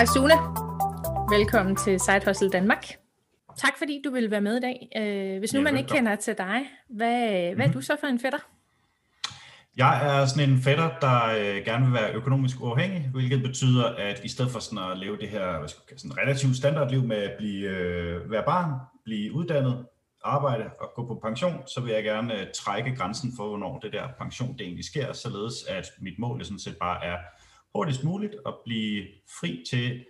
Hej Sune. Velkommen til Side Hustle Danmark. Tak fordi du vil være med i dag. Øh, hvis nu ja, man ikke kender til dig, hvad, mm-hmm. hvad er mhm. du så for en fætter? Jeg er sådan en fætter, der øh, gerne vil være økonomisk uafhængig, hvilket betyder, at i stedet for sådan at leve det her hvad skal jeg, sådan relativt standardliv med at blive, øh, være barn, blive uddannet, arbejde og gå på pension, så vil jeg gerne øh, trække grænsen for, hvornår det der pension det egentlig sker, således at mit mål sådan set bare er hurtigst muligt at blive fri til,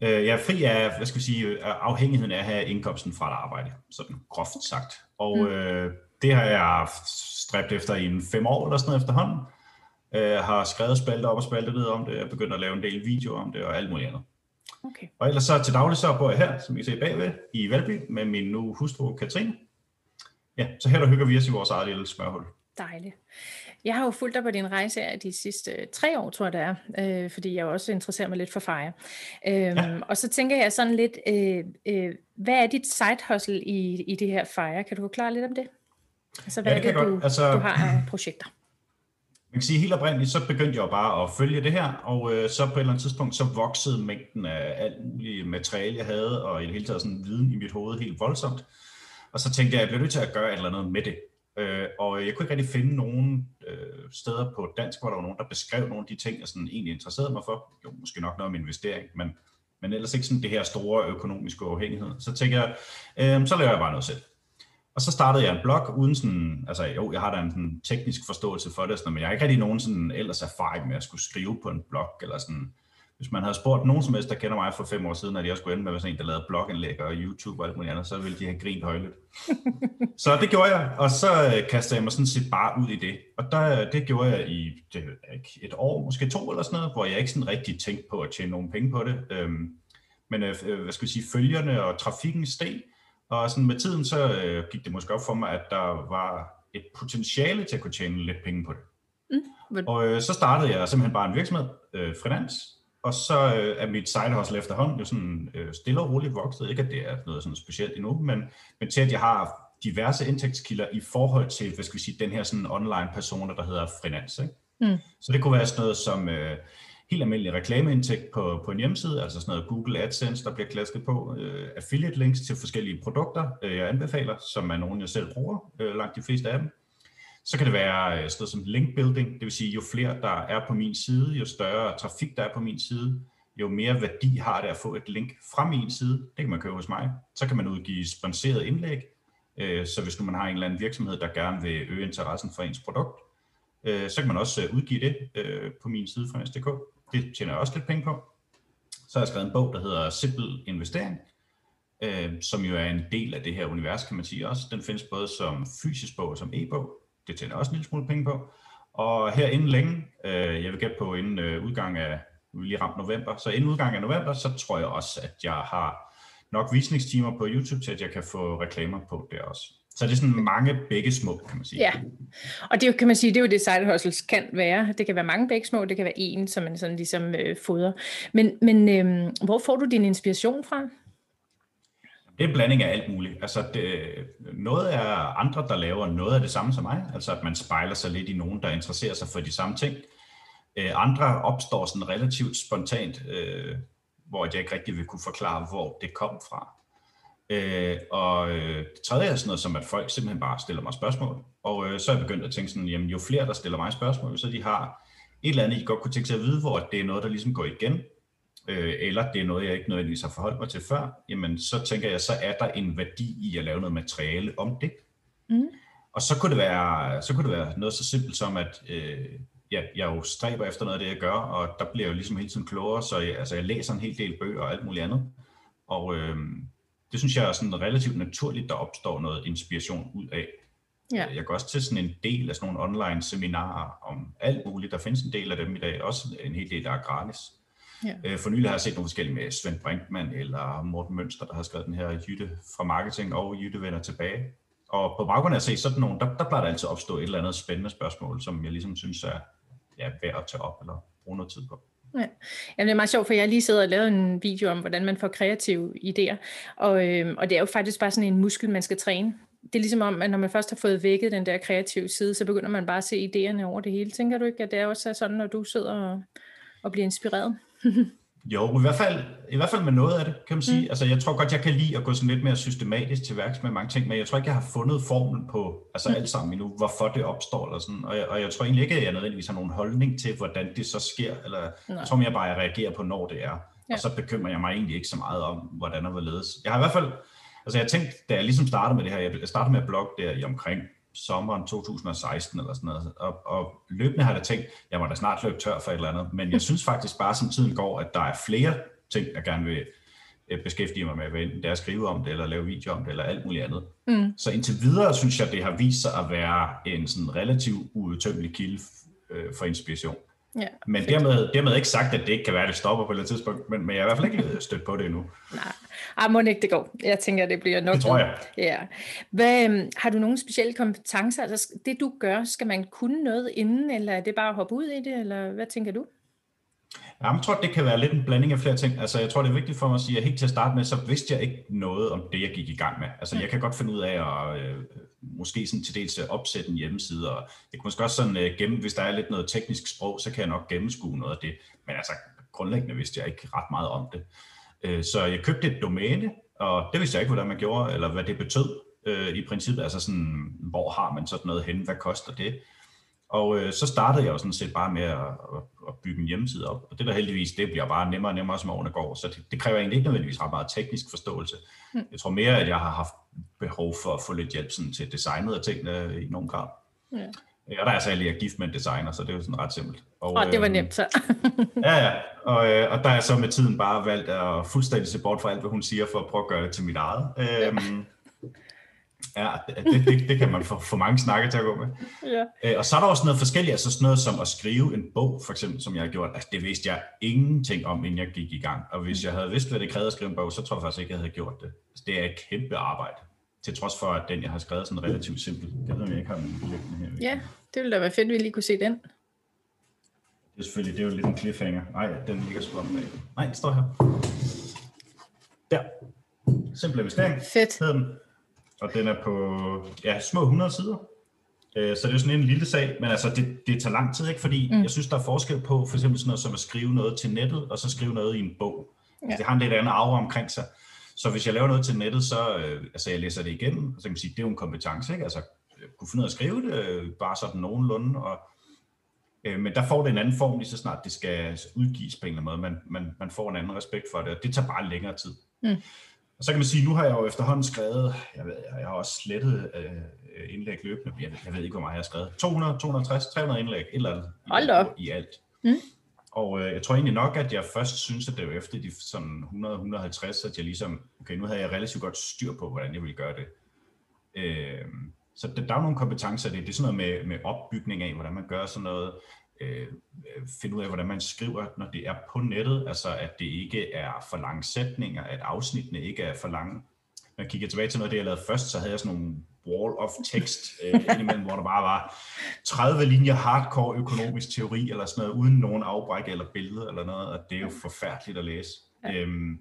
øh, ja, fri af, hvad skal vi sige, afhængigheden af at have indkomsten fra et arbejde, sådan groft sagt. Og mm. øh, det har jeg stræbt efter i en fem år eller sådan noget efterhånden. Øh, har skrevet spalter op og spalter ned om det, jeg begyndt at lave en del videoer om det og alt muligt andet. Okay. Og ellers så til daglig så bor jeg her, som I kan se bagved, i Valby, med min nu hustru Katrine. Ja, så her der hygger vi os i vores eget lille smørhul. Dejligt. Jeg har jo fulgt dig på din rejse her de sidste tre år, tror jeg det er, øh, fordi jeg også interesserer mig lidt for fejre. Øh, ja. Og så tænker jeg sådan lidt, øh, øh, hvad er dit side hustle i, i det her fejre? Kan du forklare lidt om det? Altså, hvad ja, det er det, du, altså, du har af projekter? Man kan sige, helt oprindeligt, så begyndte jeg bare at følge det her, og øh, så på et eller andet tidspunkt, så voksede mængden af alt muligt materiale, jeg havde, og i det hele taget sådan viden i mit hoved helt voldsomt. Og så tænkte jeg, at jeg bliver nødt til at gøre et eller andet med det. Øh, og jeg kunne ikke rigtig finde nogen øh, steder på dansk, hvor der var nogen, der beskrev nogle af de ting, jeg sådan egentlig interesserede mig for. Jo, måske nok noget om investering, men, men ellers ikke sådan det her store økonomiske afhængighed. Så tænkte jeg, øh, så laver jeg bare noget selv. Og så startede jeg en blog uden sådan, altså jo, jeg har da en sådan teknisk forståelse for det, sådan, men jeg har ikke rigtig nogen sådan ellers erfaring med at skulle skrive på en blog, eller sådan, hvis man havde spurgt nogen som helst, der kender mig for fem år siden, at jeg skulle ende med sådan en, der lavede blogindlæg og YouTube og alt muligt andet, så ville de have grint højligt. så det gjorde jeg, og så øh, kastede jeg mig sådan set bare ud i det. Og der, det gjorde jeg i det, et år, måske to eller sådan noget, hvor jeg ikke sådan rigtig tænkte på at tjene nogle penge på det. Øhm, men øh, øh hvad skal vi sige, følgerne og trafikken steg, og sådan med tiden så øh, gik det måske op for mig, at der var et potentiale til at kunne tjene lidt penge på det. Mm. Og øh, så startede jeg simpelthen bare en virksomhed, øh, Fredans, og så øh, er mit hustle efterhånden jo sådan øh, stille og roligt vokset. Ikke at det er noget sådan specielt endnu, men, men til at jeg har diverse indtægtskilder i forhold til, hvad skal vi sige, den her sådan online personer, der hedder Frinans. Ikke? Mm. Så det kunne være sådan noget som øh, helt almindelig reklameindtægt på, på en hjemmeside, altså sådan noget Google AdSense, der bliver klasket på, øh, affiliate links til forskellige produkter, øh, jeg anbefaler, som er nogen, jeg selv bruger, øh, langt de fleste af dem. Så kan det være øh, sådan noget som link building, det vil sige, jo flere der er på min side, jo større trafik der er på min side, jo mere værdi har det at få et link fra min side. Det kan man købe hos mig. Så kan man udgive sponsoreret indlæg. Øh, så hvis nu man har en eller anden virksomhed, der gerne vil øge interessen for ens produkt, øh, så kan man også udgive det på min side fra NSDK. Det tjener jeg også lidt penge på. Så har jeg skrevet en bog, der hedder Simple Investering, som jo er en del af det her univers, kan man sige også. Den findes både som fysisk bog og som e-bog det tjener også en lille smule penge på. Og her inden længe, øh, jeg vil gætte på inden øh, udgang af, vi lige ramt november, så inden udgang af november, så tror jeg også, at jeg har nok visningstimer på YouTube til, at jeg kan få reklamer på det også. Så det er sådan mange begge små, kan man sige. Ja, og det kan man sige, det er jo det side hustles kan være. Det kan være mange begge små, det kan være en, som man sådan ligesom øh, fodrer. Men, men øh, hvor får du din inspiration fra? Det er en blanding af alt muligt. Altså det, noget er andre, der laver noget af det samme som mig, altså at man spejler sig lidt i nogen, der interesserer sig for de samme ting. Øh, andre opstår sådan relativt spontant, øh, hvor jeg ikke rigtig vil kunne forklare, hvor det kom fra. Øh, og øh, det tredje er sådan noget som, at folk simpelthen bare stiller mig spørgsmål. Og øh, så er jeg begyndt at tænke sådan, jamen jo flere, der stiller mig spørgsmål, så de har et eller andet, I godt kunne tænke sig at vide, hvor det er noget, der ligesom går igen, øh, eller det er noget, jeg ikke nødvendigvis har forholdt mig til før, jamen så tænker jeg, så er der en værdi i at lave noget materiale om det. Mm. Og så kunne det være, så kunne det være noget så simpelt som, at øh, ja, jeg jo stræber efter noget af det, jeg gør, og der bliver jeg jo ligesom hele tiden klogere, så jeg, altså, jeg læser en hel del bøger og alt muligt andet. Og øh, det synes jeg er sådan relativt naturligt, der opstår noget inspiration ud af. Ja. Jeg går også til sådan en del af sådan nogle online seminarer om alt muligt. Der findes en del af dem i dag, også en hel del, der er gratis. Ja. Øh, for nylig har jeg set nogle forskellige med Svend Brinkmann eller Morten Mønster, der har skrevet den her Jytte fra Marketing og Jytte vender tilbage. Og på baggrund af at se sådan nogle, der, der plejer der altid opstå et eller andet spændende spørgsmål, som jeg ligesom synes er ja, værd at tage op eller bruge noget tid på. Ja. Jamen, det er meget sjovt, for jeg lige siddet og lavet en video om, hvordan man får kreative idéer. Og, øh, og det er jo faktisk bare sådan en muskel, man skal træne. Det er ligesom om, at når man først har fået vækket den der kreative side, så begynder man bare at se idéerne over det hele. Tænker du ikke, at det er også sådan, når du sidder og, og bliver inspireret? Jo, i hvert fald, i hvert fald med noget af det, kan man sige. Mm. Altså, jeg tror godt, jeg kan lide at gå sådan lidt mere systematisk til værks med mange ting, men jeg tror ikke, jeg har fundet formlen på altså mm. alt sammen endnu, hvorfor det opstår. Eller sådan. Og, jeg, og jeg tror egentlig ikke, at jeg nødvendigvis har nogen holdning til, hvordan det så sker. Eller, Nej. jeg tror mere bare, at jeg reagerer på, når det er. Ja. Og så bekymrer jeg mig egentlig ikke så meget om, hvordan og hvorledes. Jeg har i hvert fald, altså jeg tænkte, da jeg ligesom startede med det her, jeg startede med at blogge der i omkring sommeren 2016 eller sådan noget, og, og løbende har jeg tænkt, jeg må da snart løbe tør for et eller andet, men jeg synes faktisk bare, som tiden går, at der er flere ting, jeg gerne vil øh, beskæftige mig med, hvad enten det er at skrive om det, eller lave video om det, eller alt muligt andet. Mm. Så indtil videre synes jeg, det har vist sig at være en sådan relativt uudtømmelig kilde øh, for inspiration. Ja, men dermed, dermed ikke sagt, at det ikke kan være, at det stopper på et tidspunkt, men, men jeg har i hvert fald ikke stødt på det endnu. Nej, ah, må ikke det går. Jeg tænker, det bliver nok. Det tror jeg. Ja. Hvad, øhm, har du nogle specielle kompetencer? Altså, det du gør, skal man kunne noget inden, eller er det bare at hoppe ud i det, eller hvad tænker du? Jeg tror, det kan være lidt en blanding af flere ting. Altså, jeg tror, det er vigtigt for mig at sige, at helt til at starte med, så vidste jeg ikke noget om det, jeg gik i gang med. Altså, jeg kan godt finde ud af at øh, måske sådan til dels opsætte en hjemmeside, og jeg kan måske også sådan øh, gennem, hvis der er lidt noget teknisk sprog, så kan jeg nok gennemskue noget af det. Men altså, grundlæggende vidste jeg ikke ret meget om det. Øh, så jeg købte et domæne, og det vidste jeg ikke, hvordan man gjorde, eller hvad det betød øh, i princippet. Altså sådan, hvor har man sådan noget hen, hvad koster det? Og øh, så startede jeg jo sådan set bare med at, at, bygge en hjemmeside op. Og det der heldigvis, det bliver bare nemmere og nemmere, som årene går. Så det, det kræver egentlig ikke nødvendigvis ret meget teknisk forståelse. Mm. Jeg tror mere, at jeg har haft behov for at få lidt hjælp sådan, til designet af tingene i nogen grad. Ja. Og der er så jeg er gift med en designer, så det er jo sådan ret simpelt. Og, og det var øhm, nemt så. ja, ja. Og, øh, og der er så med tiden bare valgt at fuldstændig se bort fra alt, hvad hun siger, for at prøve at gøre det til mit eget. Øhm, Ja, det, det, det kan man få, få mange snakke til at gå med. Ja. Øh, og så er der også noget forskelligt, altså sådan noget som at skrive en bog, for eksempel, som jeg har gjort. Altså, det vidste jeg ingenting om, inden jeg gik i gang. Og hvis jeg havde vidst, hvad det krævede at skrive en bog, så tror jeg faktisk ikke, jeg havde gjort det. Altså, det er et kæmpe arbejde. Til trods for, at den, jeg har skrevet, sådan relativt simpel. Det ved jeg ikke har min her. Ja, det ville da være fedt, at vi lige kunne se den. Det er selvfølgelig, det er jo lidt en cliffhanger. Nej, den ligger sgu om. Nej, det står her. Der. Simpel investering. Fedt. Hedder den og den er på ja, små 100 sider. Øh, så det er sådan en lille sag, men altså det, det tager lang tid, ikke? fordi mm. jeg synes, der er forskel på for eksempel sådan noget som at skrive noget til nettet, og så skrive noget i en bog. Ja. Altså, det har en lidt anden aura omkring sig. Så hvis jeg laver noget til nettet, så øh, altså jeg læser det igennem, og så kan man sige, det er jo en kompetence, ikke? altså kunne finde ud af at skrive det, øh, bare sådan nogenlunde, og, øh, men der får det en anden form lige så snart det skal udgives på en eller anden måde. Man, man, man får en anden respekt for det, og det tager bare længere tid. Mm. Og så kan man sige, nu har jeg jo efterhånden skrevet, jeg, ved, jeg har også slettet øh, indlæg løbende, jeg, jeg ved ikke, hvor meget jeg har skrevet, 200, 260, 300 indlæg, et eller andet Hold op. i alt. Mm. Og øh, jeg tror egentlig nok, at jeg først synes, at det var efter de sådan 100-150, at jeg ligesom, okay, nu havde jeg relativt godt styr på, hvordan jeg ville gøre det. Øh, så der, der er nogle kompetencer, det, det er sådan noget med, med opbygning af, hvordan man gør sådan noget, øh, finde ud af, hvordan man skriver, når det er på nettet, altså at det ikke er for lange sætninger, at afsnittene ikke er for lange. Når jeg kigger tilbage til noget af det, jeg lavede først, så havde jeg sådan nogle wall of text øh, indimellem, hvor der bare var 30 linjer hardcore økonomisk teori, eller sådan noget, uden nogen afbræk eller billede eller noget, og det er jo forfærdeligt at læse. Ja. Øhm,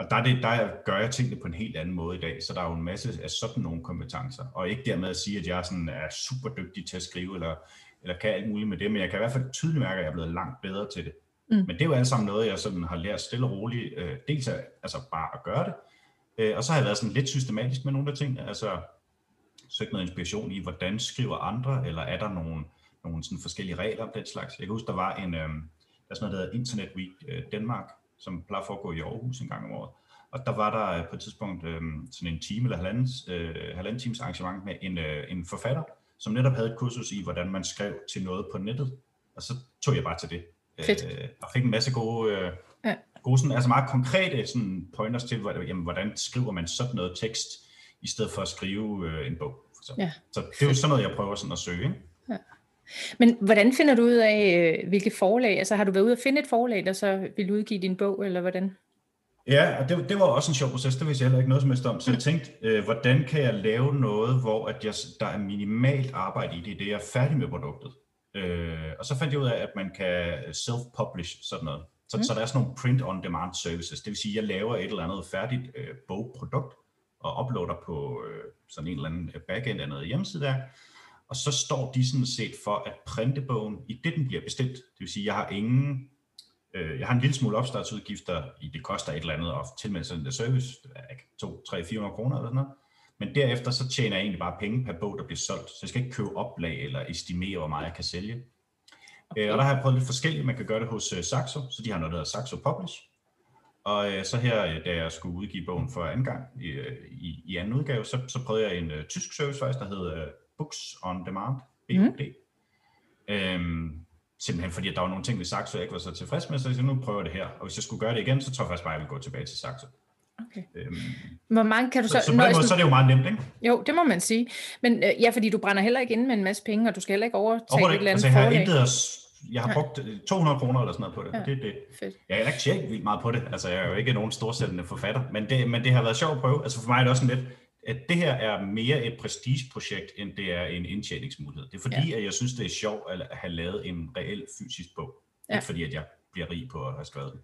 og der, er det, der gør jeg tingene på en helt anden måde i dag, så der er jo en masse af sådan nogle kompetencer, og ikke dermed at sige, at jeg sådan er super dygtig til at skrive, eller eller kan alt muligt med det, men jeg kan i hvert fald tydeligt mærke, at jeg er blevet langt bedre til det. Mm. Men det er jo alt sammen noget, jeg sådan har lært stille og roligt, øh, dels at, altså bare at gøre det, øh, og så har jeg været sådan lidt systematisk med nogle af tingene, altså søgt noget inspiration i, hvordan skriver andre, eller er der nogle, nogle sådan forskellige regler om den slags. Jeg kan huske, der var en, øh, der er sådan noget, der hedder Internet Week øh, Danmark, som plejer at foregå i Aarhus en gang om året. Og der var der øh, på et tidspunkt øh, sådan en time eller halvanden, øh, halvanden times arrangement med en, øh, en forfatter, som netop havde et kursus i, hvordan man skrev til noget på nettet. Og så tog jeg bare til det. Fedt. Øh, og fik en masse gode, øh, ja. gode sådan, altså meget konkrete sådan pointers til, hvordan, jamen, hvordan skriver man sådan noget tekst, i stedet for at skrive øh, en bog. Så. Ja. så det er jo sådan noget, jeg prøver sådan at søge. Ikke? Men hvordan finder du ud af, øh, hvilke forlag? Altså har du været ude at finde et forlag, der så vil udgive din bog, eller hvordan? Ja, og det, det var også en sjov proces, det vidste jeg heller ikke noget som helst om. Så jeg tænkte, øh, hvordan kan jeg lave noget, hvor at jeg, der er minimalt arbejde i det, det jeg er færdig med produktet. Øh, og så fandt jeg ud af, at man kan self-publish sådan noget. Så, mm. så der er sådan nogle print-on-demand services. Det vil sige, at jeg laver et eller andet færdigt øh, bogprodukt, og uploader på øh, sådan en eller anden backend af noget hjemmeside der. Og så står de sådan set for at printe bogen i det, den bliver bestilt. Det vil sige, jeg har ingen Øh, jeg har en lille smule opstartsudgifter, i det koster et eller andet at tilmelde sig den service, 2, 3, 400 kroner eller sådan noget. Men derefter så tjener jeg egentlig bare penge per bog, der bliver solgt. Så jeg skal ikke købe oplag eller estimere, hvor meget jeg kan sælge. Okay. Og der har jeg prøvet lidt forskelligt. Man kan gøre det hos Saxo, så de har noget, der hedder Saxo Publish. Og så her, da jeg skulle udgive bogen for anden gang i, i, i anden udgave, så, så prøvede jeg en uh, tysk service faktisk, der hedder Books on Demand, BUD. Mm. Øhm, simpelthen fordi, at der var nogle ting ved Saxo, jeg ikke var så tilfreds med, så jeg nu prøver det her. Og hvis jeg skulle gøre det igen, så tror jeg faktisk bare, at jeg vil gå tilbage til Saxo. Okay. Øhm, Hvor mange kan du så... Så, så på den måde, så er det jo meget nemt, ikke? Jo, det må man sige. Men øh, ja, fordi du brænder heller ikke ind med en masse penge, og du skal heller ikke overtage et eller andet altså, jeg har intet at, jeg har brugt 200 kroner eller sådan noget på det. Ja, det, det. Fedt. Jeg har ikke tjekket vildt meget på det. Altså, jeg er jo ikke nogen storsættende forfatter, men det, men det har været sjovt at prøve. Altså for mig er det også sådan lidt, at det her er mere et prestigeprojekt, end det er en indtjeningsmulighed. Det er fordi, ja. at jeg synes, det er sjovt at have lavet en reel fysisk bog. Ja. Ikke fordi, at jeg bliver rig på at have skrevet den.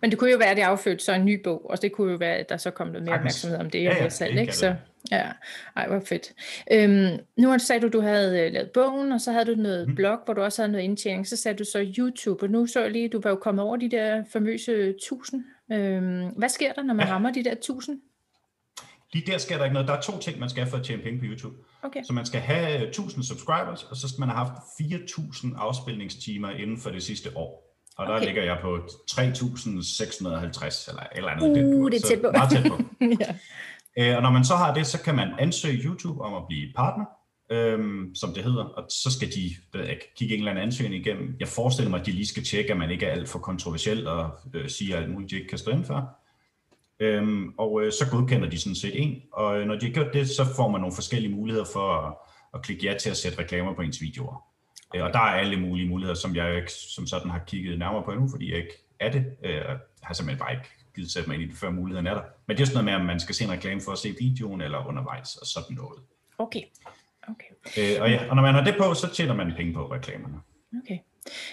Men det kunne jo være, at det affødte så en ny bog, og det kunne jo være, at der så kom noget mere opmærksomhed om det, jeg ja, ja, selv, ikke? Så, ja, ej, hvor fedt. Øhm, nu sagde du, at du havde øh, lavet bogen, og så havde du noget mm. blog, hvor du også havde noget indtjening, så sagde du så YouTube, og nu så jeg lige, du var jo kommet over de der famøse 1000. Øhm, hvad sker der, når man ja. rammer de der 1000? Lige der sker der ikke noget. Der er to ting, man skal for at tjene penge på YouTube. Okay. Så man skal have 1000 subscribers, og så skal man have haft 4000 afspilningstimer inden for det sidste år. Og der okay. ligger jeg på 3.650 eller eller andet. Uh, det er tæt på. Meget tæt på. ja. øh, og når man så har det, så kan man ansøge YouTube om at blive partner, øhm, som det hedder, og så skal de ved jeg, kigge en eller anden ansøgning igennem. Jeg forestiller mig, at de lige skal tjekke, at man ikke er alt for kontroversiel og øh, siger alt muligt, de ikke kan stå for. Øhm, og øh, så godkender de sådan set en, og øh, når de har gjort det, så får man nogle forskellige muligheder for at, at klikke ja til at sætte reklamer på ens videoer. Øh, og der er alle mulige muligheder, som jeg ikke som sådan har kigget nærmere på endnu, fordi jeg ikke er det. Jeg øh, har simpelthen bare ikke givet sætte mig ind i det, før muligheden er der. Men det er sådan noget med, at man skal se en reklame for at se videoen eller undervejs og sådan noget. Okay. okay. Øh, og, ja, og når man har det på, så tjener man penge på reklamerne. Okay.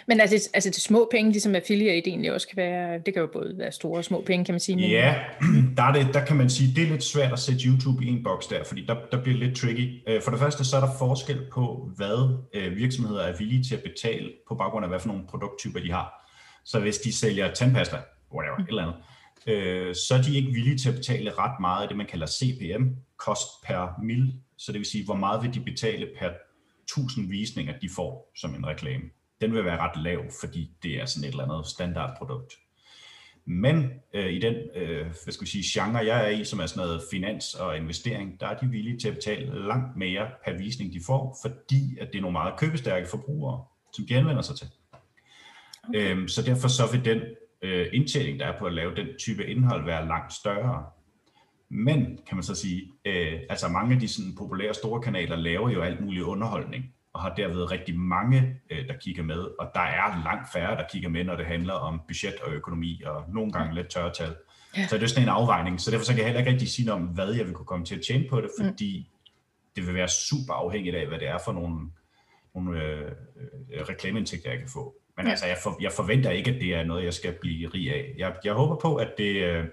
Men altså, altså det små penge, ligesom affiliate egentlig også kan være, det kan jo både være store og små penge, kan man sige. Men... Ja, der, er det, der kan man sige, det er lidt svært at sætte YouTube i en boks der, fordi der, der bliver lidt tricky. Øh, for det første, så er der forskel på, hvad øh, virksomheder er villige til at betale på baggrund af, hvad for nogle produkttyper de har. Så hvis de sælger tandpasta, whatever, mm. et eller andet, øh, så er de ikke villige til at betale ret meget af det, man kalder CPM, kost per mil. Så det vil sige, hvor meget vil de betale per 1000 visninger, de får som en reklame den vil være ret lav, fordi det er sådan et eller andet standardprodukt. Men øh, i den øh, hvad skal vi sige, genre, jeg er i, som er sådan noget finans og investering, der er de villige til at betale langt mere per visning, de får, fordi at det er nogle meget købestærke forbrugere, som de anvender sig til. Okay. Øhm, så derfor så vil den øh, indtjening, der er på at lave den type indhold, være langt større. Men, kan man så sige, øh, altså mange af de sådan, populære store kanaler laver jo alt mulig underholdning og har derved rigtig mange, øh, der kigger med, og der er langt færre, der kigger med, når det handler om budget og økonomi, og nogle gange lidt tørretal. Ja. Så det er sådan en afvejning, så derfor så kan jeg heller ikke rigtig sige noget om, hvad jeg vil kunne komme til at tjene på det, mm. fordi mm. det vil være super afhængigt af, hvad det er for nogle, nogle øh, øh, reklameindtægter, jeg kan få. Men ja. altså, jeg, for, jeg forventer ikke, at det er noget, jeg skal blive rig af. Jeg, jeg håber på, at det øh,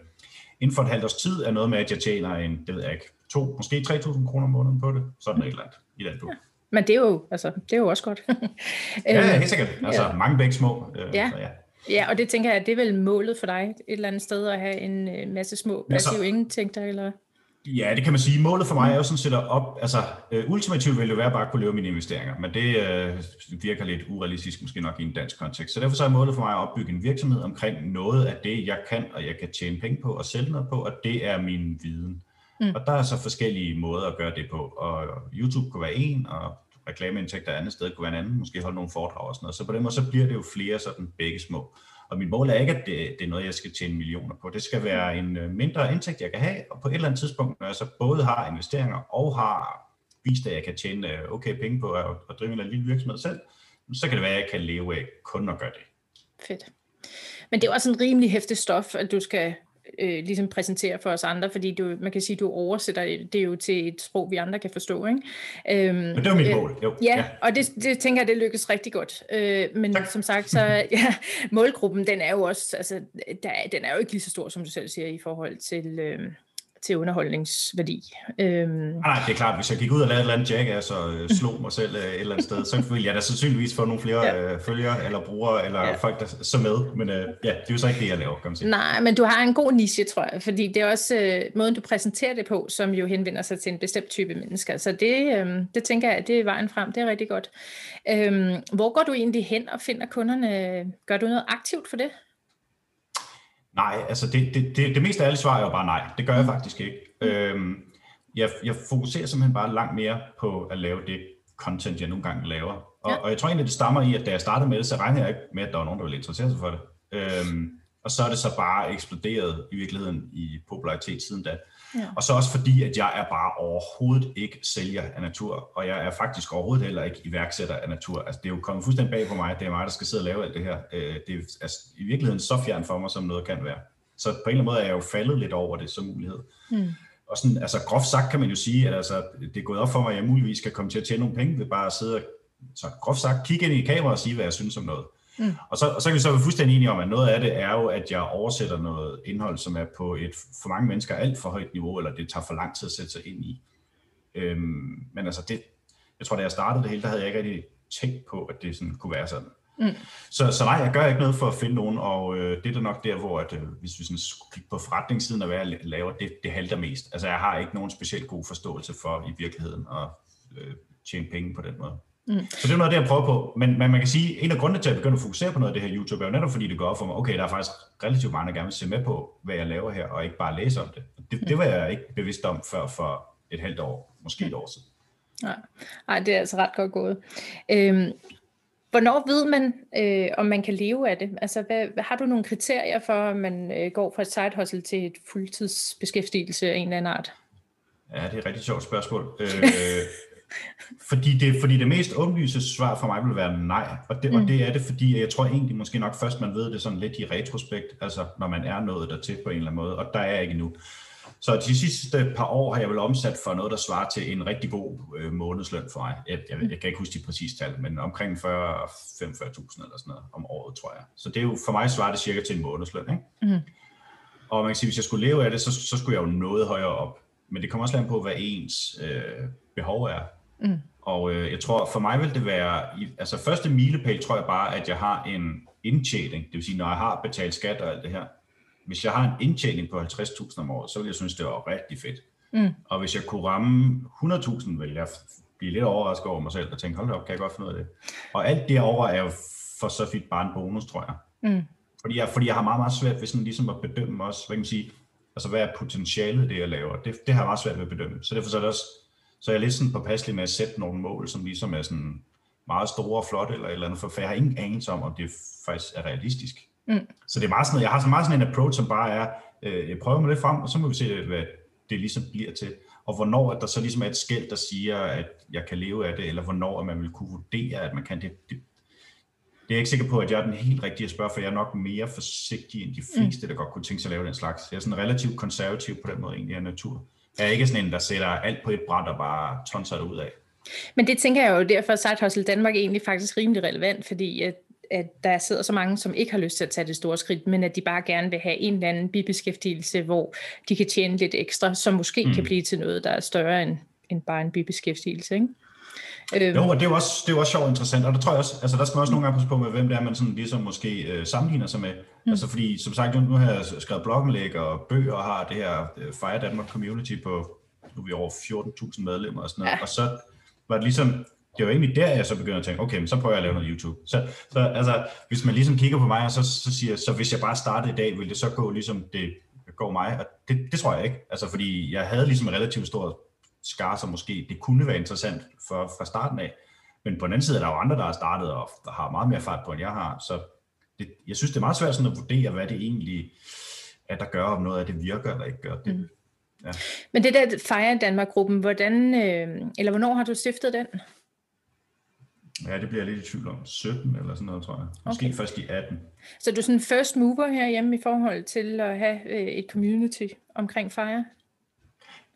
inden for et halvt års tid er noget med, at jeg tjener en, det ved jeg ikke, to, måske 3.000 kroner om måneden på det. Sådan et eller andet i den bog. Ja. Men det er jo, altså, det er jo også godt. ja, helt sikkert. Altså, ja. mange begge små. Øh, ja. Så ja. Ja, og det tænker jeg, det er vel målet for dig et eller andet sted at have en øh, masse små passive altså, indtægter, eller? Ja, det kan man sige. Målet for mig er jo sådan set at op, altså uh, ultimativt vil det være bare at kunne leve mine investeringer, men det uh, virker lidt urealistisk måske nok i en dansk kontekst. Så derfor så er målet for mig at opbygge en virksomhed omkring noget af det, jeg kan, og jeg kan tjene penge på og sælge noget på, og det er min viden. Mm. Og der er så forskellige måder at gøre det på, og YouTube kunne være en, og reklameindtægter andet sted kunne være en anden, måske holde nogle foredrag og sådan noget. Så på den måde, så bliver det jo flere sådan begge små. Og mit mål er ikke, at det, det er noget, jeg skal tjene millioner på. Det skal være en øh, mindre indtægt, jeg kan have, og på et eller andet tidspunkt, når jeg så både har investeringer og har vist, at jeg kan tjene øh, okay penge på at, at drive en lille virksomhed selv, så kan det være, at jeg kan leve af kun at gøre det. Fedt. Men det er også en rimelig hæftig stof, at du skal øh, ligesom præsentere for os andre, fordi du, man kan sige, du oversætter det jo til et sprog, vi andre kan forstå. Ikke? Øhm, men det var mit mål, jo. Ja, ja. og det, det tænker jeg, det lykkes rigtig godt. Øh, men tak. som sagt, så ja, målgruppen, den er jo også, altså, der, den er jo ikke lige så stor, som du selv siger, i forhold til... Øh, til underholdningsværdi. Øhm. Nej, det er klart, hvis jeg gik ud og lavede et eller andet jackass og øh, slog mig selv øh, et eller andet sted, så ville jeg da sandsynligvis få nogle flere ja. øh, følgere eller brugere, eller ja. folk, der så med. Men øh, ja, det er jo så ikke det, jeg laver, kan man sige. Nej, men du har en god niche, tror jeg, fordi det er også øh, måden, du præsenterer det på, som jo henvender sig til en bestemt type mennesker. Så det, øh, det tænker jeg, det er vejen frem. Det er rigtig godt. Øhm, hvor går du egentlig hen og finder kunderne? Gør du noget aktivt for det? Nej, altså det, det, det, det meste ærlige svar er jo bare nej. Det gør jeg mm. faktisk ikke. Øhm, jeg, jeg fokuserer simpelthen bare langt mere på at lave det content, jeg nogle gange laver. Og, ja. og jeg tror egentlig, det stammer i, at da jeg startede med det, så regnede jeg ikke med, at der var nogen, der ville interessere sig for det. Øhm, og så er det så bare eksploderet i virkeligheden i popularitet siden da. Ja. Og så også fordi, at jeg er bare overhovedet ikke sælger af natur, og jeg er faktisk overhovedet heller ikke iværksætter af natur. Altså, det er jo kommet fuldstændig bag på mig, at det er mig, der skal sidde og lave alt det her. Øh, det er altså, i virkeligheden så fjern for mig, som noget kan være. Så på en eller anden måde er jeg jo faldet lidt over det som mulighed. Mm. Og sådan, altså groft sagt kan man jo sige, at altså, det er gået op for mig, at jeg muligvis skal komme til at tjene nogle penge ved bare at sidde og så groft sagt, kigge ind i kameraet og sige, hvad jeg synes om noget. Mm. Og, så, og så kan vi så være fuldstændig enige om, at noget af det er jo, at jeg oversætter noget indhold, som er på et for mange mennesker alt for højt niveau, eller det tager for lang tid at sætte sig ind i. Øhm, men altså det, jeg tror, da jeg startede det hele, der havde jeg ikke rigtig tænkt på, at det sådan kunne være sådan. Mm. Så, så nej, jeg gør ikke noget for at finde nogen, og øh, det er da nok der, hvor at, øh, hvis vi sådan skulle kigge på forretningssiden af, hvad jeg laver, det, det halter mest. Altså jeg har ikke nogen specielt god forståelse for i virkeligheden at øh, tjene penge på den måde. Mm. Så det er noget af det, jeg prøver på. Men, men man kan sige, at en af grundene til, at jeg begynder at fokusere på noget af det her YouTube, er jo netop fordi det går op for mig, okay, der er faktisk relativt mange, der gerne vil se med på, hvad jeg laver her, og ikke bare læse om det. Det, det var jeg ikke bevidst om før for et halvt år, måske et år siden. Nej, Nej det er altså ret godt gået. Øhm, hvornår ved man, øh, om man kan leve af det? Altså, hvad, har du nogle kriterier for, om man øh, går fra et side hustle til et fuldtidsbeskæftigelse af en eller anden art? Ja, det er et rigtig sjovt spørgsmål. Øh, fordi, det, fordi det mest åbenlyse svar for mig vil være nej, og det, mm. og det er det, fordi jeg tror egentlig måske nok først, man ved det sådan lidt i retrospekt, altså når man er nået dertil på en eller anden måde, og der er jeg ikke endnu. Så de sidste par år har jeg vel omsat for noget, der svarer til en rigtig god øh, månedsløn for mig. Jeg, jeg, jeg kan ikke huske de præcise tal, men omkring 40-45.000 eller sådan noget om året, tror jeg. Så det er jo, for mig svarer det cirka til en månedsløn. Ikke? Mm. Og man kan sige, hvis jeg skulle leve af det, så, så skulle jeg jo noget højere op. Men det kommer også land på, hvad ens øh, behov er. Mm. Og øh, jeg tror, for mig vil det være, altså første milepæl tror jeg bare, at jeg har en indtjening, det vil sige, når jeg har betalt skat og alt det her. Hvis jeg har en indtjening på 50.000 om året, så vil jeg synes, det var rigtig fedt. Mm. Og hvis jeg kunne ramme 100.000, vil jeg blive lidt overrasket over mig selv og tænke, hold op, kan jeg godt finde ud af det. Og alt det over er jo for så vidt bare en bonus, tror jeg. Mm. Fordi, jeg, fordi jeg har meget, meget svært ved sådan ligesom at bedømme også, hvad kan man sige, altså hvad er potentialet det, jeg laver. Det, det har jeg meget svært ved at bedømme. Så derfor så er det også, så jeg er lidt sådan påpasselig med at sætte nogle mål, som ligesom er sådan meget store og flotte eller et eller andet, for jeg har ingen anelse om, om det faktisk er realistisk. Mm. Så det er meget sådan, jeg har så meget sådan en approach, som bare er, øh, jeg prøver mig lidt frem, og så må vi se, hvad det ligesom bliver til. Og hvornår at der så ligesom er et skæld, der siger, at jeg kan leve af det, eller hvornår at man vil kunne vurdere, at man kan det. Det, det er jeg ikke sikker på, at jeg er den helt rigtige at spørge, for jeg er nok mere forsigtig end de mm. fleste, mm. der godt kunne tænke sig at lave den slags. Jeg er sådan relativt konservativ på den måde egentlig af natur. Jeg er ikke sådan en, der sætter alt på et bræt og bare tonser det ud af. Men det tænker jeg jo derfor, at Side Hustle Danmark er egentlig faktisk rimelig relevant, fordi at, at der sidder så mange, som ikke har lyst til at tage det store skridt, men at de bare gerne vil have en eller anden bibeskæftigelse, hvor de kan tjene lidt ekstra, som måske mm. kan blive til noget, der er større end, end bare en bibeskæftigelse. Ikke? Øhm. Jo, og det er jo også, det er jo også sjovt og interessant, og der tror jeg også, altså der skal man også nogle gange passe på med, hvem det er, man sådan ligesom måske øh, sammenligner sig med. Mm. Altså fordi, som sagt, nu har jeg skrevet bloggenlæg og bøger og har det her øh, Fire Danmark Community på, nu er vi over 14.000 medlemmer og sådan noget, ja. og så var det ligesom, det var egentlig der, jeg så begyndte at tænke, okay, men så prøver jeg at lave noget YouTube. Så, så altså, hvis man ligesom kigger på mig, og så, så siger, så hvis jeg bare startede i dag, ville det så gå ligesom det går mig? Og det, det tror jeg ikke. Altså, fordi jeg havde ligesom en relativt stor skar, som måske det kunne være interessant for, fra starten af. Men på den anden side er der jo andre, der har startet og der har meget mere fart på, end jeg har. Så det, jeg synes, det er meget svært sådan at vurdere, hvad det egentlig er, der gør, om noget af det virker eller ikke gør. Det, mm. ja. Men det der Fire Danmark-gruppen, hvordan, øh, eller hvornår har du stiftet den? Ja, det bliver jeg lidt i tvivl om. 17 eller sådan noget, tror jeg. Måske okay. først i 18. Så du er sådan first mover herhjemme i forhold til at have øh, et community omkring Fire?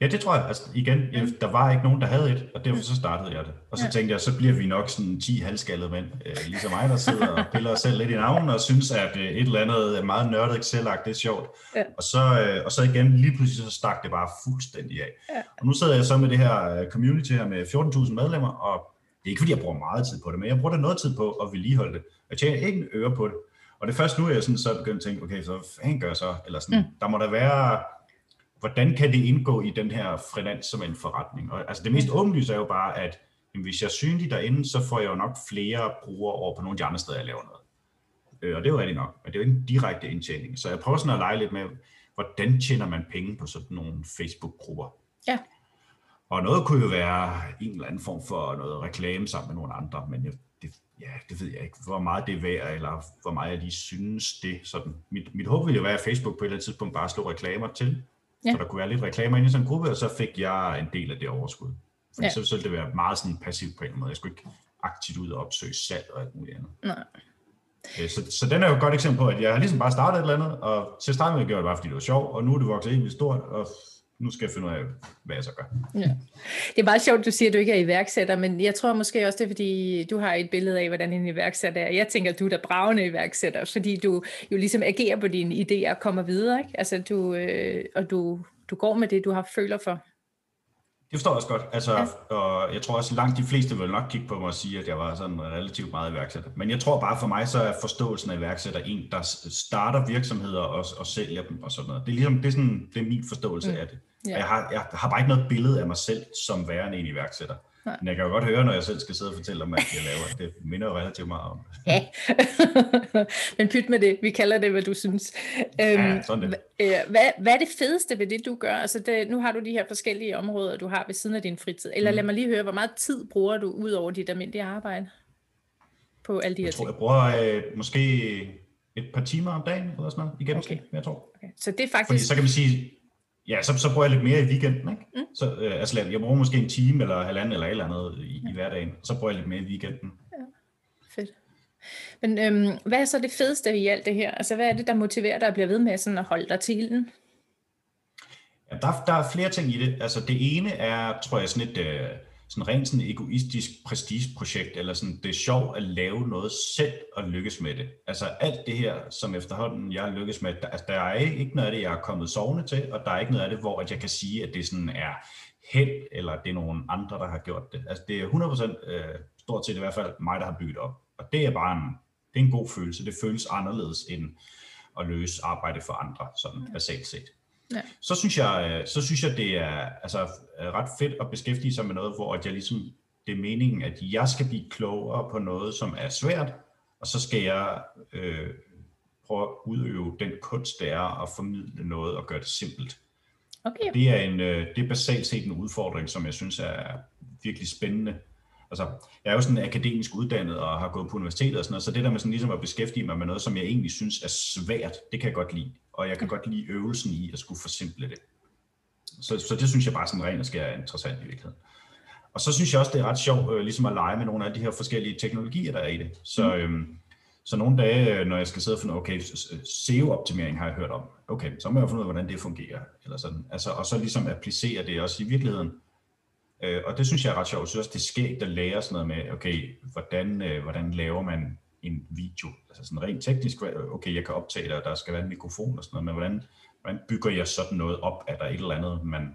Ja, det tror jeg. Altså, igen, jeg, der var ikke nogen, der havde et, og derfor så startede jeg det. Og så ja. tænkte jeg, så bliver vi nok sådan 10 halvskaldede mænd, øh, ligesom mig, der sidder og piller os selv lidt i navnen, og synes, at øh, et eller andet meget nørdet excel det er sjovt. Ja. Og, så, øh, og så igen, lige pludselig så stak det bare fuldstændig af. Ja. Og nu sidder jeg så med det her øh, community her med 14.000 medlemmer, og det er ikke fordi, jeg bruger meget tid på det, men jeg bruger da noget tid på at vedligeholde det. Jeg tjener ikke en øre på det. Og det er først nu, jeg sådan, så begyndt at tænke, okay, så hvad gør jeg så? Eller sådan, mm. der må der være hvordan kan det indgå i den her fredans som en forretning? Og, altså det mest åbenlyse er jo bare, at jamen, hvis jeg er synlig derinde, så får jeg jo nok flere brugere over på nogle af de andre steder, jeg laver noget. Øh, og det er jo rigtigt nok, men det er jo ikke en direkte indtjening. Så jeg prøver sådan at lege lidt med, hvordan tjener man penge på sådan nogle Facebook-grupper? Ja. Og noget kunne jo være en eller anden form for noget reklame sammen med nogle andre, men jeg, det, ja, det ved jeg ikke, hvor meget det er værd, eller hvor meget jeg lige synes det. Sådan. Mit, mit håb ville jo være, at Facebook på et eller andet tidspunkt bare slår reklamer til, Ja. Så der kunne være lidt reklamer inde i sådan en gruppe, og så fik jeg en del af det overskud. Fordi ja. så, så ville det være meget sådan passivt på en måde. Jeg skulle ikke aktivt ud og opsøge salg og alt muligt andet. Nej. Øh, så, så den er jo et godt eksempel på, at jeg har ligesom bare startet et eller andet, og til at starte med gjorde det bare, fordi det var sjovt, og nu er det vokset egentlig stort, og nu skal jeg finde ud af, hvad jeg så gør. Ja. Det er meget sjovt, du siger, at du ikke er iværksætter, men jeg tror måske også, det er, fordi du har et billede af, hvordan en iværksætter er. Jeg tænker, at du er der bravende iværksætter, fordi du jo ligesom agerer på dine idéer og kommer videre, ikke? Altså, du, øh, og du, du går med det, du har føler for. Det forstår jeg også godt. Altså, ja. og jeg tror også, langt de fleste vil nok kigge på mig og sige, at jeg var sådan relativt meget iværksætter. Men jeg tror bare for mig, så er forståelsen af iværksætter en, der starter virksomheder og, og sælger dem og sådan noget. Det er ligesom, det er, sådan, det er min forståelse mm. af det. Ja. Jeg, har, jeg har bare ikke noget billede af mig selv som værende en iværksætter. Nej. Men jeg kan jo godt høre, når jeg selv skal sidde og fortælle om, hvad jeg laver. Det minder jo relativt meget om. Ja, men pyt med det. Vi kalder det, hvad du synes. Ja, øhm, sådan det. Hvad, hvad er det fedeste ved det, du gør? Altså det, nu har du de her forskellige områder, du har ved siden af din fritid. Eller mm. lad mig lige høre, hvor meget tid bruger du ud over dit almindelige arbejde på alle de her jeg tror, ting? Jeg bruger øh, måske et par timer om dagen, eller sådan noget, i gennemsnit, okay. jeg tror. Okay. Så det er faktisk... Fordi så kan man sige, Ja, så, så bruger jeg lidt mere i weekenden. Ikke? Mm. Så, øh, altså, jeg bruger måske en time eller halvanden eller et eller andet i, ja. i hverdagen. Så bruger jeg lidt mere i weekenden. Ja, fedt. Men øhm, hvad er så det fedeste i alt det her? Altså, hvad er det, der motiverer dig at blive ved med sådan at holde dig til den? Ja, der, der er flere ting i det. Altså, det ene er, tror jeg, sådan et... Øh, sådan rent sådan egoistisk prestigeprojekt, eller sådan, det er sjovt at lave noget selv og lykkes med det. Altså alt det her, som efterhånden jeg lykkes med, der, altså, der er ikke noget af det, jeg er kommet sovende til, og der er ikke noget af det, hvor at jeg kan sige, at det sådan er held, eller det er nogen andre, der har gjort det. Altså det er 100% øh, stort set i hvert fald mig, der har bygget op. Og det er bare en, det er en god følelse. Det føles anderledes end at løse arbejde for andre, sådan basalt set. Ja. Så, synes jeg, øh, så synes jeg, det er altså, ret fedt at beskæftige sig med noget, hvor at jeg ligesom, det er meningen, at jeg skal blive klogere på noget, som er svært, og så skal jeg øh, prøve at udøve den kunst, det er at formidle noget og gøre det simpelt. Okay. Det, er en, øh, det er basalt set en udfordring, som jeg synes er virkelig spændende. Altså, jeg er jo sådan akademisk uddannet og har gået på universitetet og sådan noget, så det der med sådan ligesom at beskæftige mig med noget, som jeg egentlig synes er svært, det kan jeg godt lide og jeg kan godt lide øvelsen i at skulle forsimple det. Så, så det synes jeg bare sådan rent og skær er interessant i virkeligheden. Og så synes jeg også, det er ret sjovt øh, ligesom at lege med nogle af de her forskellige teknologier, der er i det. Så, øhm, så nogle dage, øh, når jeg skal sidde og finde, okay, SEO-optimering har jeg hørt om. Okay, så må jeg finde ud af, hvordan det fungerer. Eller sådan. Altså, og så ligesom applicere det også i virkeligheden. Øh, og det synes jeg er ret sjovt. Jeg synes også, det er skægt at lære sådan noget med, okay, hvordan, øh, hvordan laver man en video. Altså sådan rent teknisk, okay, jeg kan optage det, og der skal være en mikrofon og sådan noget, men hvordan, hvordan bygger jeg sådan noget op? Er der et eller andet, man,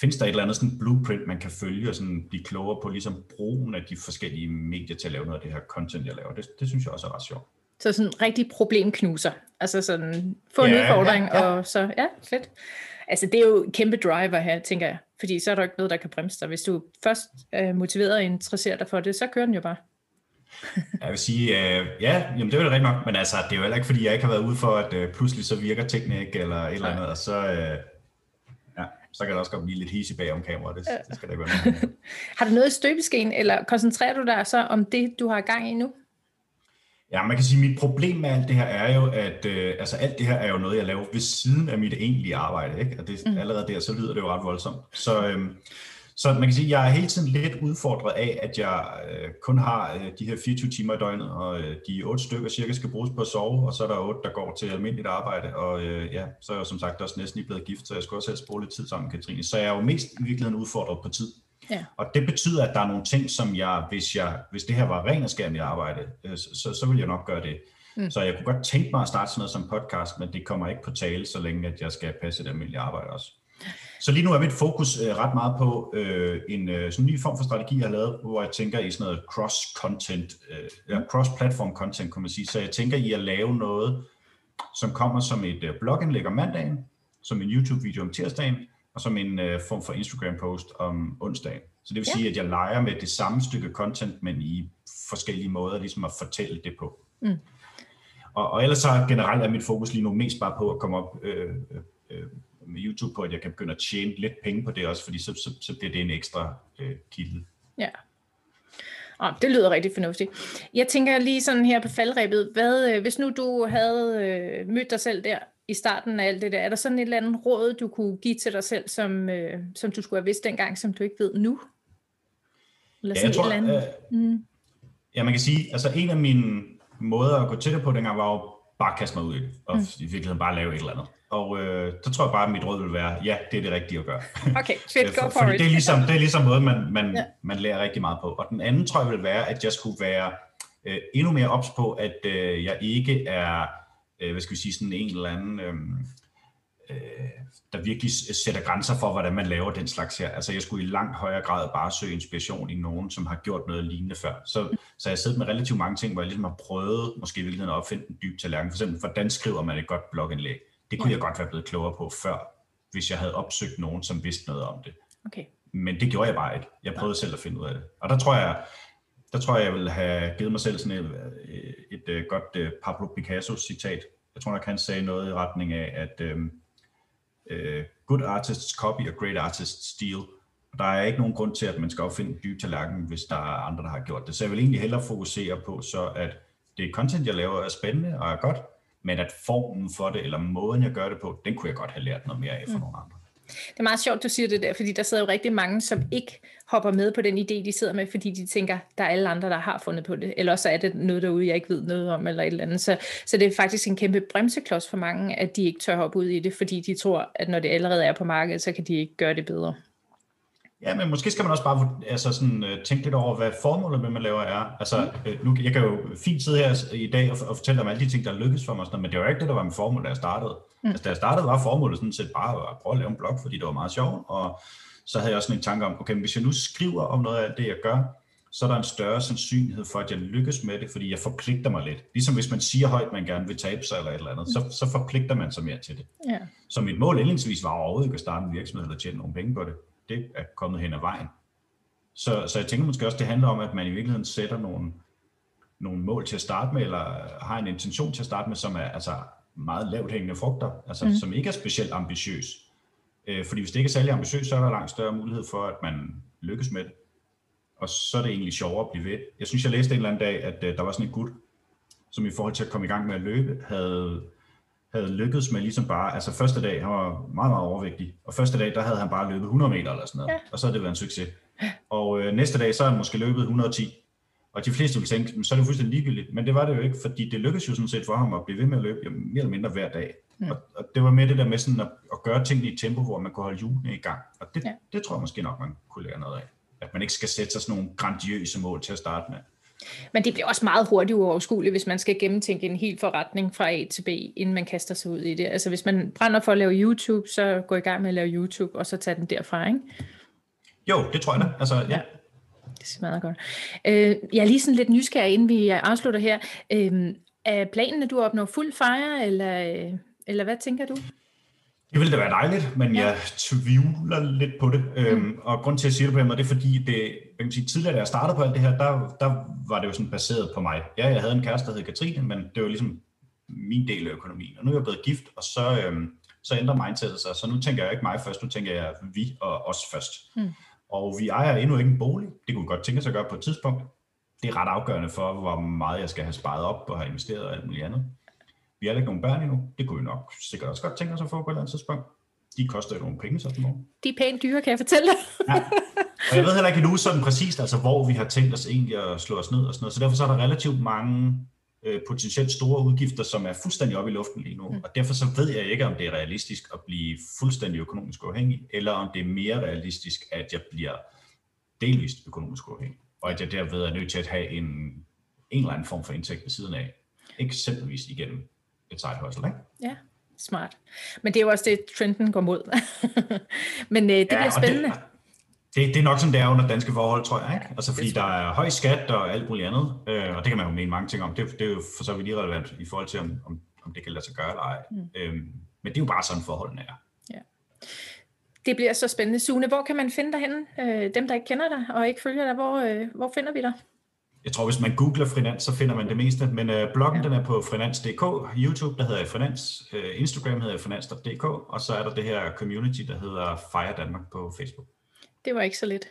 findes der et eller andet sådan blueprint, man kan følge og sådan blive klogere på ligesom brugen af de forskellige medier til at lave noget af det her content, jeg laver? Det, det synes jeg også er ret sjovt. Så sådan en rigtig problemknuser. Altså sådan, få en ja, udfordring, ja, ja. og så, ja, fedt. Altså det er jo en kæmpe driver her, tænker jeg. Fordi så er der ikke noget, der kan bremse dig. Hvis du først er motiveret og interesserer dig for det, så kører den jo bare. Jeg vil sige, øh, ja, jamen det er jo rigtig nok, men altså, det er jo heller ikke, fordi jeg ikke har været ude for, at øh, pludselig så virker teknik eller et eller andet, og så, øh, ja, så kan der også godt blive lidt hisse bag om kameraet, det, det skal der ikke være Har du noget i støbeskeen, eller koncentrerer du dig så om det, du har gang i nu? Ja, man kan sige, at mit problem med alt det her er jo, at øh, altså alt det her er jo noget, jeg laver ved siden af mit egentlige arbejde, ikke? og det, mm. allerede der, så lyder det jo ret voldsomt. Så, øh, Så man kan sige, at jeg er hele tiden lidt udfordret af, at jeg øh, kun har øh, de her 24 timer i døgnet, og øh, de otte stykker cirka skal bruges på at sove, og så er der otte, der går til almindeligt arbejde, og øh, ja, så er jeg som sagt også næsten lige blevet gift, så jeg skal også helst bruge lidt tid sammen med Katrine. Så jeg er jo mest i virkeligheden udfordret på tid. Ja. Og det betyder, at der er nogle ting, som jeg, hvis, jeg, hvis det her var ren og skærm i arbejde, øh, så, så vil jeg nok gøre det. Mm. Så jeg kunne godt tænke mig at starte sådan noget som podcast, men det kommer ikke på tale, så længe at jeg skal passe et almindeligt arbejde også. Så lige nu er mit fokus øh, ret meget på øh, en øh, sådan ny form for strategi, jeg har lavet, hvor jeg tænker i sådan noget cross-content, øh, ja, cross-platform content, kan man sige. Så jeg tænker i at lave noget, som kommer som et øh, blogindlæg om mandagen, som en YouTube-video om tirsdagen, og som en øh, form for Instagram-post om onsdagen. Så det vil ja. sige, at jeg leger med det samme stykke content, men i forskellige måder ligesom at fortælle det på. Mm. Og, og ellers så generelt er mit fokus lige nu mest bare på at komme op øh, øh, med YouTube på, at jeg kan begynde at tjene lidt penge på det også, fordi så, så, så bliver det en ekstra øh, kilde. Ja. Oh, det lyder rigtig fornuftigt. Jeg tænker lige sådan her på faldrebet, hvad, øh, hvis nu du havde øh, mødt dig selv der i starten af alt det der, er der sådan et eller andet råd, du kunne give til dig selv, som, øh, som du skulle have vidst dengang, som du ikke ved nu? Eller sådan ja, jeg tror, eller andet? Øh, mm. Ja, man kan sige, altså en af mine måder at gå til det på dengang, var jo bare at kaste mig ud i og mm. i virkeligheden bare lave et eller andet. Og øh, så tror jeg bare, at mit råd vil være, ja, det er det rigtige at gøre. Okay, fedt, go for, for it. Det er ligesom, det er ligesom noget, man, man, ja. man lærer rigtig meget på. Og den anden tror jeg vil være, at jeg skulle være øh, endnu mere ops på, at øh, jeg ikke er, øh, hvad skal vi sige, sådan en eller anden... Øh, øh, der virkelig sætter grænser for, hvordan man laver den slags her. Altså jeg skulle i langt højere grad bare søge inspiration i nogen, som har gjort noget lignende før. Så, så jeg sidder med relativt mange ting, hvor jeg ligesom har prøvet måske i virkeligheden at opfinde en dyb tallerken. For eksempel, hvordan skriver man et godt blogindlæg? Det kunne ja. jeg godt være blevet klogere på før, hvis jeg havde opsøgt nogen, som vidste noget om det. Okay. Men det gjorde jeg bare ikke. Jeg prøvede ja. selv at finde ud af det. Og der tror jeg, der tror jeg, jeg vil have givet mig selv sådan et, et, et, et godt Pablo Picasso citat. Jeg tror nok, han sagde noget i retning af, at øhm, uh, good artists copy og great artists steal. Og der er ikke nogen grund til, at man skal opfinde en dyb tallerken, hvis der er andre, der har gjort det. Så jeg vil egentlig hellere fokusere på, så at det content, jeg laver, er spændende og er godt, men at formen for det, eller måden, jeg gør det på, den kunne jeg godt have lært noget mere af fra mm. nogle andre. Det er meget sjovt, du siger det der, fordi der sidder jo rigtig mange, som ikke hopper med på den idé, de sidder med, fordi de tænker, der er alle andre, der har fundet på det, eller så er det noget derude, jeg ikke ved noget om, eller et eller andet. Så, så det er faktisk en kæmpe bremseklods for mange, at de ikke tør hoppe ud i det, fordi de tror, at når det allerede er på markedet, så kan de ikke gøre det bedre. Ja, men måske skal man også bare altså sådan, uh, tænke lidt over, hvad formålet med, man laver er. Altså, uh, nu, jeg kan jo fint sidde her i dag og, og fortælle om alle de ting, der lykkes for mig, sådan, men det var ikke det, der var mit formål, da jeg startede. Mm. Altså, da jeg startede, var formålet sådan set bare at prøve at lave en blog, fordi det var meget sjovt, og så havde jeg også en tanke om, okay, hvis jeg nu skriver om noget af det, jeg gør, så er der en større sandsynlighed for, at jeg lykkes med det, fordi jeg forpligter mig lidt. Ligesom hvis man siger højt, at man gerne vil tabe sig eller et eller andet, så, så forpligter man sig mere til det. Ja. Så mit mål indledningsvis var overhovedet ikke at starte en virksomhed eller tjene nogle penge på det. Det er kommet hen ad vejen. Så, så jeg tænker måske også, det handler om, at man i virkeligheden sætter nogle, nogle mål til at starte med, eller har en intention til at starte med, som er altså meget lavt hængende frugter, altså mm. som ikke er specielt ambitiøs. Øh, fordi hvis det ikke er særlig ambitiøst, så er der langt større mulighed for, at man lykkes med det. Og så er det egentlig sjovere at blive ved. Jeg synes, jeg læste en eller anden dag, at uh, der var sådan en gut, som i forhold til at komme i gang med at løbe, havde, havde lykkedes med ligesom bare, altså første dag, han var meget, meget overvægtig, og første dag, der havde han bare løbet 100 meter eller sådan noget, ja. og så havde det været en succes. Og øh, næste dag, så har han måske løbet 110. Og de fleste vil tænke, så er det fuldstændig ligegyldigt, men det var det jo ikke, fordi det lykkedes jo sådan set for ham at blive ved med at løbe mere eller mindre hver dag. Ja. Og, og det var med det der med sådan at, at gøre tingene i et tempo, hvor man kunne holde hjulene i gang. Og det, ja. det tror jeg måske nok, man kunne lære noget af. At man ikke skal sætte sig sådan nogle grandiøse mål til at starte med. Men det bliver også meget hurtigt uoverskueligt, hvis man skal gennemtænke en hel forretning fra A til B, inden man kaster sig ud i det. Altså hvis man brænder for at lave YouTube, så gå i gang med at lave YouTube, og så tage den derfra, ikke? Jo, det tror jeg da. Altså, ja. ja. Det smadrer godt. Øh, jeg er lige sådan lidt nysgerrig, inden vi afslutter her. Øh, er planen, at du opnår fuld fire, eller, øh, eller hvad tænker du? Det ville da være dejligt, men jeg tvivler lidt på det. Mm. Øhm, og grund til, at jeg siger det på den måde, det er fordi, det, jeg kan sige, tidligere, da jeg startede på alt det her, der, der var det jo sådan baseret på mig. Ja, jeg havde en kæreste, der hed Katrine, men det var ligesom min del af økonomien. Og nu er jeg blevet gift, og så, øhm, så ændrer mindsetet sig. Så nu tænker jeg ikke mig først, nu tænker jeg vi og os først. Mm. Og vi ejer endnu ikke en bolig. Det kunne godt tænke sig at gøre på et tidspunkt. Det er ret afgørende for, hvor meget jeg skal have sparet op og have investeret og alt muligt andet. Vi har ikke nogen børn endnu. Det kunne vi nok sikkert også godt tænke os at få på et eller andet tidspunkt. De koster jo nogle penge, så De er pænt dyre, kan jeg fortælle dig. ja. og jeg ved heller ikke endnu sådan præcist, altså hvor vi har tænkt os egentlig at slå os ned og sådan noget. Så derfor så er der relativt mange øh, potentielt store udgifter, som er fuldstændig oppe i luften lige nu. Mm. Og derfor så ved jeg ikke, om det er realistisk at blive fuldstændig økonomisk uafhængig, eller om det er mere realistisk, at jeg bliver delvist økonomisk uafhængig, og at jeg derved er nødt til at have en, en eller anden form for indtægt ved siden af. Eksempelvis igennem et side hustle, ikke? Ja, smart. Men det er jo også det, trenden går mod. Men øh, det ja, bliver spændende. Det, det, det er nok sådan, det er under danske forhold, tror jeg. Ikke? Altså fordi der er høj skat og alt muligt andet, øh, og det kan man jo mene mange ting om. Det, det er jo for så vidt irrelevant i forhold til, om, om, om det kan lade sig gøre eller ej. Mm. Øhm, men det er jo bare sådan, forholdene er. Ja. Det bliver så spændende. Sune, hvor kan man finde dig henne? Øh, dem, der ikke kender dig og ikke følger dig, hvor, øh, hvor finder vi dig? Jeg tror, hvis man googler Frinans, så finder man det meste. Men øh, bloggen, ja. den er på frinans.dk. YouTube, der hedder jeg Frinans. Øh, Instagram hedder jeg frinans.dk. Og så er der det her community, der hedder Fire Danmark på Facebook. Det var ikke så lidt.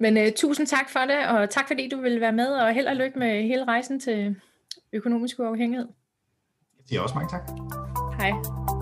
Men uh, tusind tak for det, og tak fordi du ville være med, og held og lykke med hele rejsen til økonomisk uafhængighed. Det er også mange tak. Hej.